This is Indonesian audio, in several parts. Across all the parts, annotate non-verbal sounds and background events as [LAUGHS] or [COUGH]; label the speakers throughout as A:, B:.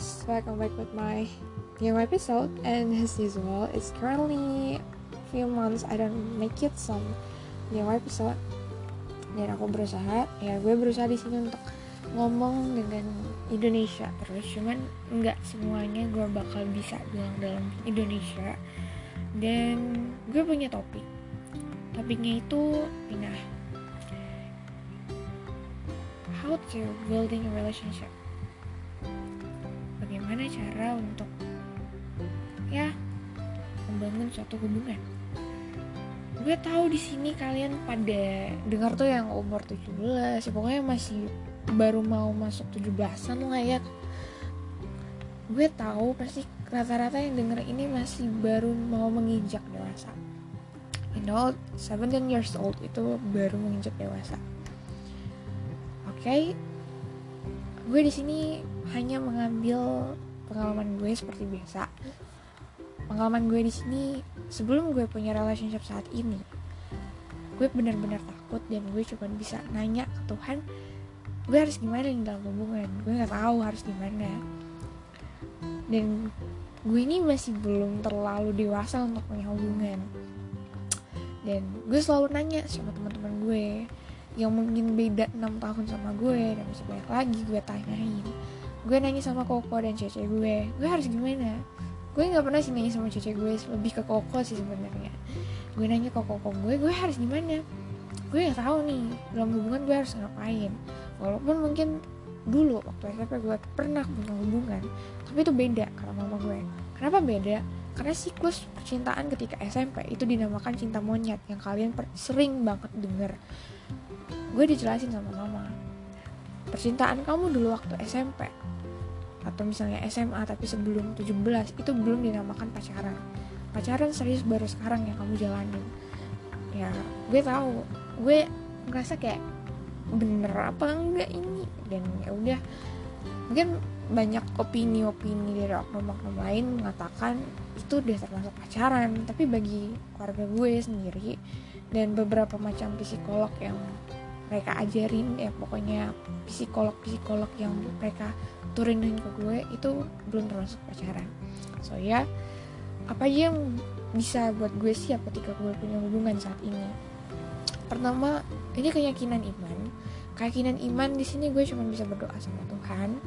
A: guys, welcome back with my new episode and as usual, it's currently few months I don't make it some new episode. Dan aku berusaha ya gue berusaha di sini untuk ngomong dengan Indonesia terus cuman nggak semuanya gue bakal bisa bilang dalam Indonesia. Dan gue punya topik. Topiknya itu pindah. How to building a relationship bagaimana cara untuk ya membangun suatu hubungan. Gue tahu di sini kalian pada dengar tuh yang umur 17 ya pokoknya masih baru mau masuk 17-an lah ya. Gue tahu pasti rata-rata yang denger ini masih baru mau menginjak dewasa. You know 17 years old itu baru menginjak dewasa. Oke okay? gue di sini hanya mengambil pengalaman gue seperti biasa. Pengalaman gue di sini sebelum gue punya relationship saat ini gue benar-benar takut dan gue cuma bisa nanya ke Tuhan gue harus gimana nih dalam hubungan? Gue nggak tahu harus gimana. Dan gue ini masih belum terlalu dewasa untuk punya hubungan. Dan gue selalu nanya sama teman-teman gue yang mungkin beda 6 tahun sama gue dan masih banyak lagi gue tanyain gue nanya sama koko dan cece gue gue harus gimana? Gue nggak pernah sih nanya sama cece gue lebih ke koko sih sebenarnya. Gue nanya ke koko gue gue harus gimana? Gue nggak tahu nih dalam hubungan gue harus ngapain. Walaupun mungkin dulu waktu SMP gue pernah punya hubungan tapi itu beda karena mama gue. Kenapa beda? Karena siklus percintaan ketika SMP itu dinamakan cinta monyet yang kalian sering banget denger. Gue dijelasin sama mama. Percintaan kamu dulu waktu SMP atau misalnya SMA tapi sebelum 17 itu belum dinamakan pacaran. Pacaran serius baru sekarang yang kamu jalanin. Ya gue tahu. Gue ngerasa kayak bener apa enggak ini? Dan ya udah. Mungkin banyak opini-opini dari oknum-oknum lain mengatakan itu udah termasuk pacaran. Tapi bagi keluarga gue sendiri dan beberapa macam psikolog yang mereka ajarin ya pokoknya psikolog-psikolog yang mereka turunin ke gue itu belum termasuk pacaran. So ya apa aja yang bisa buat gue siap ketika gue punya hubungan saat ini? Pertama ini keyakinan iman. Keyakinan iman di sini gue cuma bisa berdoa sama Tuhan.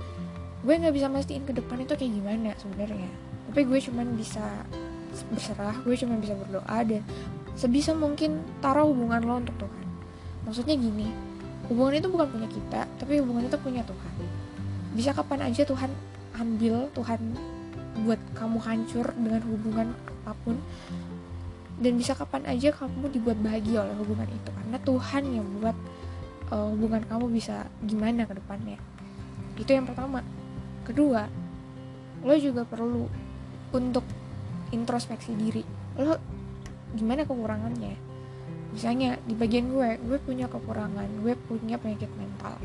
A: Gue nggak bisa mastiin ke depan itu kayak gimana sebenarnya. Tapi gue cuma bisa berserah gue cuma bisa berdoa dan sebisa mungkin taruh hubungan lo untuk Tuhan maksudnya gini hubungan itu bukan punya kita tapi hubungan itu punya Tuhan. Bisa kapan aja Tuhan ambil Tuhan buat kamu hancur dengan hubungan apa pun dan bisa kapan aja kamu dibuat bahagia oleh hubungan itu karena Tuhan yang buat uh, hubungan kamu bisa gimana ke depannya. Itu yang pertama. Kedua lo juga perlu untuk introspeksi diri. Lo gimana kekurangannya misalnya di bagian gue gue punya kekurangan gue punya penyakit mental.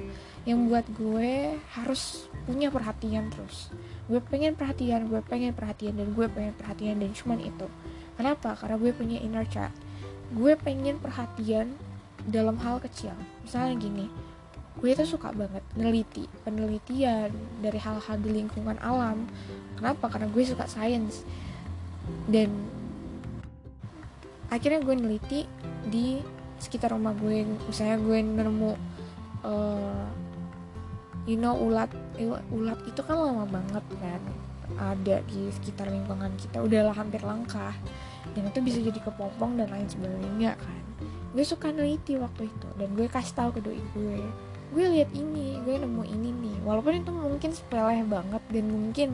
A: Yang buat gue harus punya perhatian terus. Gue pengen perhatian gue pengen perhatian dan gue pengen perhatian dan cuman itu. Kenapa? Karena gue punya inner child. Gue pengen perhatian dalam hal kecil. Misalnya gini gue itu suka banget neliti penelitian dari hal-hal di lingkungan alam. Kenapa? Karena gue suka sains. Dan akhirnya gue neliti di sekitar rumah gue misalnya gue nemu uh, you know ulat ulat itu kan lama banget kan ada di sekitar lingkungan kita udahlah hampir langka dan itu bisa jadi kepompong dan lain sebagainya kan. Gue suka neliti waktu itu dan gue kasih tahu ke doi gue gue lihat ini gue nemu ini nih. Walaupun itu mungkin sepele banget dan mungkin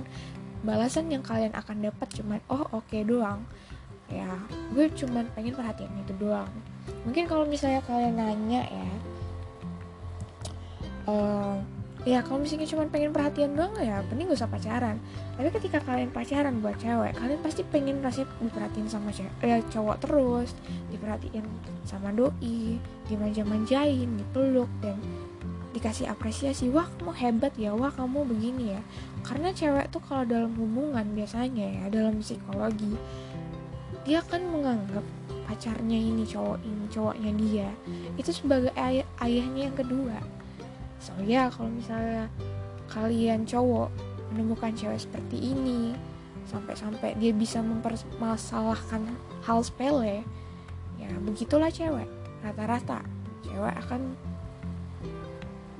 A: balasan yang kalian akan dapat cuman oh oke okay doang ya gue cuman pengen perhatian itu doang. Mungkin kalau misalnya kalian nanya ya uh, ya kalau misalnya cuma pengen perhatian doang ya penting gak usah pacaran. Tapi ketika kalian pacaran buat cewek kalian pasti pengen rasanya diperhatiin sama cewek ya cowok terus diperhatiin sama doi dimanja-manjain dipeluk dan dikasih apresiasi. Wah kamu hebat ya wah kamu begini ya. Karena cewek tuh kalau dalam hubungan biasanya ya dalam psikologi dia kan menganggap pacarnya ini cowok ini cowoknya dia itu sebagai ay ayahnya yang kedua. So ya kalau misalnya kalian cowok menemukan cewek seperti ini sampai-sampai dia bisa mempermasalahkan hal sepele ya begitulah cewek. Rata-rata cewek akan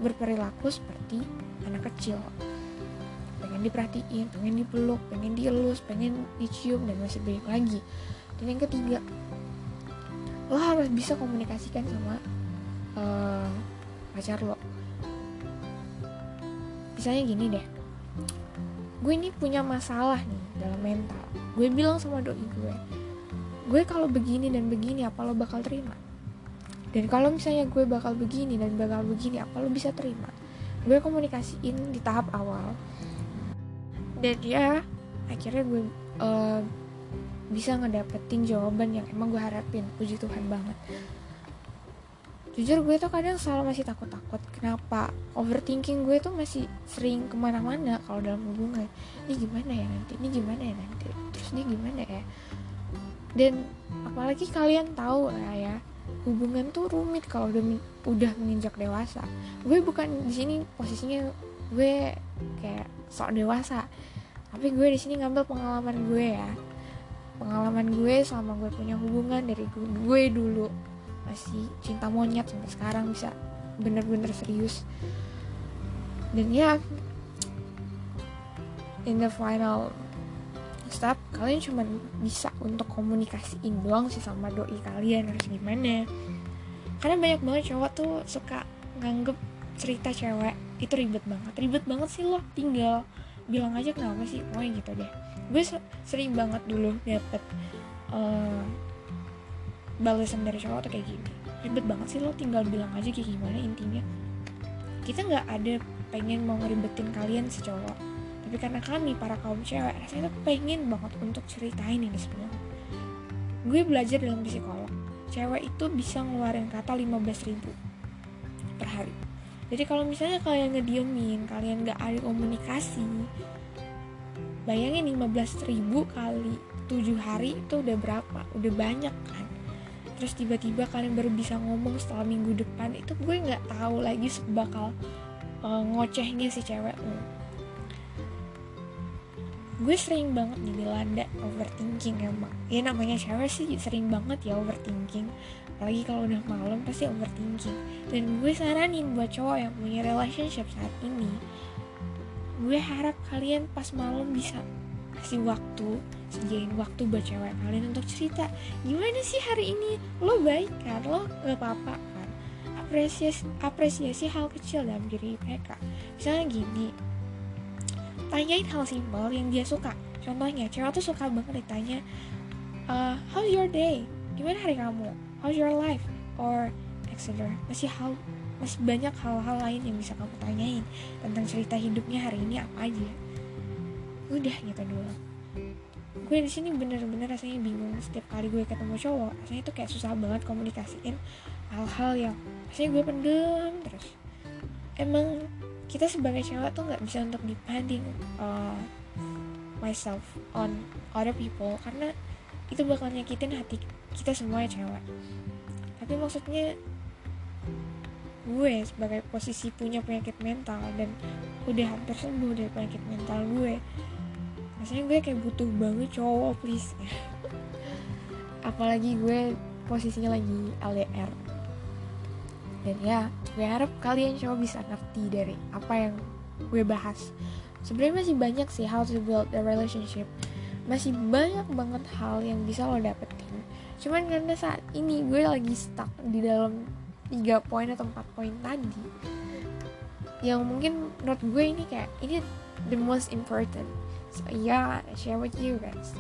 A: berperilaku seperti anak kecil diperhatiin, pengen dipeluk, pengen dielus, pengen dicium dan masih banyak lagi. Dan yang ketiga lo harus bisa komunikasikan sama uh, pacar lo. Misalnya gini deh gue ini punya masalah nih dalam mental. Gue bilang sama doi gue gue kalau begini dan begini apa lo bakal terima? Dan kalau misalnya gue bakal begini dan bakal begini apa lo bisa terima? Gue komunikasiin di tahap awal dan ya akhirnya gue uh, bisa ngedapetin jawaban yang emang gue harapin. Puji Tuhan banget. Jujur gue tuh kadang selalu masih takut-takut. Kenapa overthinking gue tuh masih sering ke mana-mana kalau dalam hubungan? Ini gimana ya nanti? Ini gimana ya nanti? Terus ini gimana ya? Dan apalagi kalian tahu lah ya hubungan tuh rumit kalau udah udah menginjak dewasa. Gue bukan di sini posisinya gue kayak sok dewasa tapi gue di sini ngambil pengalaman gue ya. Pengalaman gue selama gue punya hubungan dari gue, gue dulu. Masih cinta monyet sampai sekarang bisa bener-bener serius. Dan ya in the final step kalian cuma bisa untuk komunikasiin doang sih sama doi kalian harus gimana? Karena banyak banget cowok tuh suka nganggep cerita cewek itu ribet banget. Ribet banget sih lo tinggal bilang aja kenapa sih pokoknya gitu deh. Gue sering banget dulu dapet uh, balasan dari cowok tuh kayak gini. Ribet banget sih lo tinggal bilang aja kayak gimana intinya. Kita nggak ada pengen mau ngeribetin kalian si cowok. Tapi karena kami para kaum cewek rasanya tuh pengen banget untuk ceritain ini semua. Gue belajar dalam psikolog. Cewek itu bisa ngeluarin kata 15 ribu jadi kalau misalnya kalian ngediemin kalian gak ada komunikasi bayangin 15 ribu kali 7 hari itu udah berapa? Udah banyak kan? Terus tiba-tiba kalian baru bisa ngomong setelah minggu depan itu gue nggak tahu lagi bakal uh, ngocehnya si cewek gue sering banget dilanda overthinking emang ya namanya cewek sih sering banget ya overthinking apalagi kalau udah malam pasti overthinking. Dan gue saranin buat cowok yang punya relationship saat ini gue harap kalian pas malam bisa kasih waktu sediain waktu buat cewek kalian untuk cerita. Gimana sih hari ini? Lo baik kan? Lo gak apa-apa kan? Apresiasi apresiasi hal kecil dalam diri mereka. Misalnya gini tanyain hal simpel yang dia suka. Contohnya cewek tuh suka banget ditanya uh, how's your day? Gimana hari kamu how's your life? Or etc masih hal masih banyak hal-hal lain yang bisa kamu tanyain tentang cerita hidupnya hari ini apa aja. Udah gitu dulu gue di sini bener-bener rasanya bingung. Setiap kali gue ketemu cowok rasanya itu kayak susah banget komunikasiin hal-hal yang rasanya gue pendem terus. Emang kita sebagai cewek tuh nggak bisa untuk depending uh, myself on other people karena itu bakal nyakitin hati kita semua ya cewek. Tapi maksudnya gue sebagai posisi punya penyakit mental dan udah hampir sembuh dari penyakit mental gue rasanya gue kayak butuh banget cowok please. [LAUGHS] Apalagi gue posisinya lagi LDR dan ya gue harap kalian coba bisa ngerti dari apa yang gue bahas. Sebenarnya masih banyak sih how to build a relationship masih banyak banget hal yang bisa lo dapetin. Cuman karena saat ini gue lagi stuck di dalam tiga poin atau empat poin tadi yang mungkin menurut gue ini kayak ini the most important. So yeah share with you guys.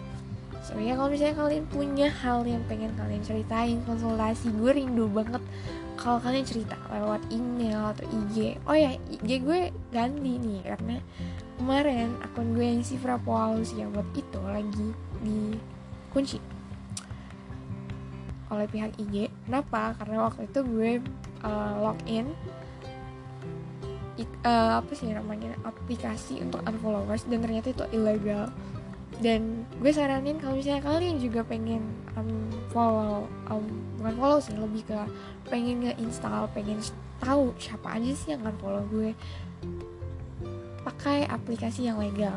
A: So ya kalau misalnya kalian punya hal yang pengen kalian ceritain konsultasi gue rindu banget kalau kalian cerita lewat email atau IG oh ya IG gue ganti nih karena kemarin akun gue yang si Paulus yang buat itu lagi dikunci. Oleh pihak IG kenapa? Karena waktu itu gue uh, login. Uh, apa sih namanya? Aplikasi untuk unfollowers dan ternyata itu ilegal. Dan gue saranin kalau misalnya kalian juga pengen um, follow um, bukan follow sih lebih ke pengen nge-install pengen tahu siapa aja sih yang akan follow gue pakai aplikasi yang legal.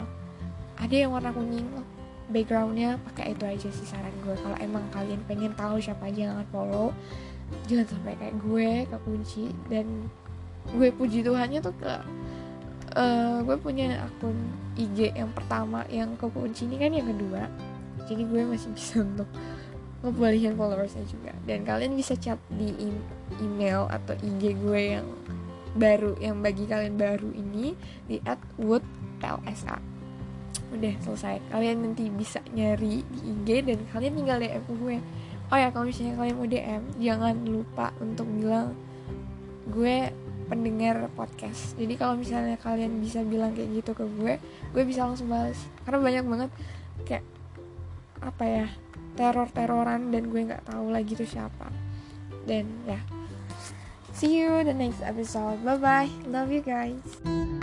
A: Ada yang warna kuning backgroundnya pakai itu aja sih saran gue kalau emang kalian pengen tahu siapa aja yang follow jangan sampai kayak gue kekunci. Dan gue puji Tuhannya tuh ke uh, gue punya akun IG yang pertama yang kekunci ini kan yang kedua. Jadi gue masih bisa [LAUGHS] untuk ngebolehin followersnya juga. Dan kalian bisa chat di email atau IG gue yang baru yang bagi kalian baru ini di @woodlsa udah selesai. Kalian nanti bisa nyari di IG dan kalian tinggal DM gue. Oh ya kalau misalnya kalian mau DM jangan lupa untuk bilang gue pendengar podcast. Jadi kalau misalnya kalian bisa bilang kayak gitu ke gue gue bisa langsung balas karena banyak banget kayak apa ya teror teroran dan gue nggak tahu lagi tuh siapa. Dan ya see you the next episode. Bye bye love you guys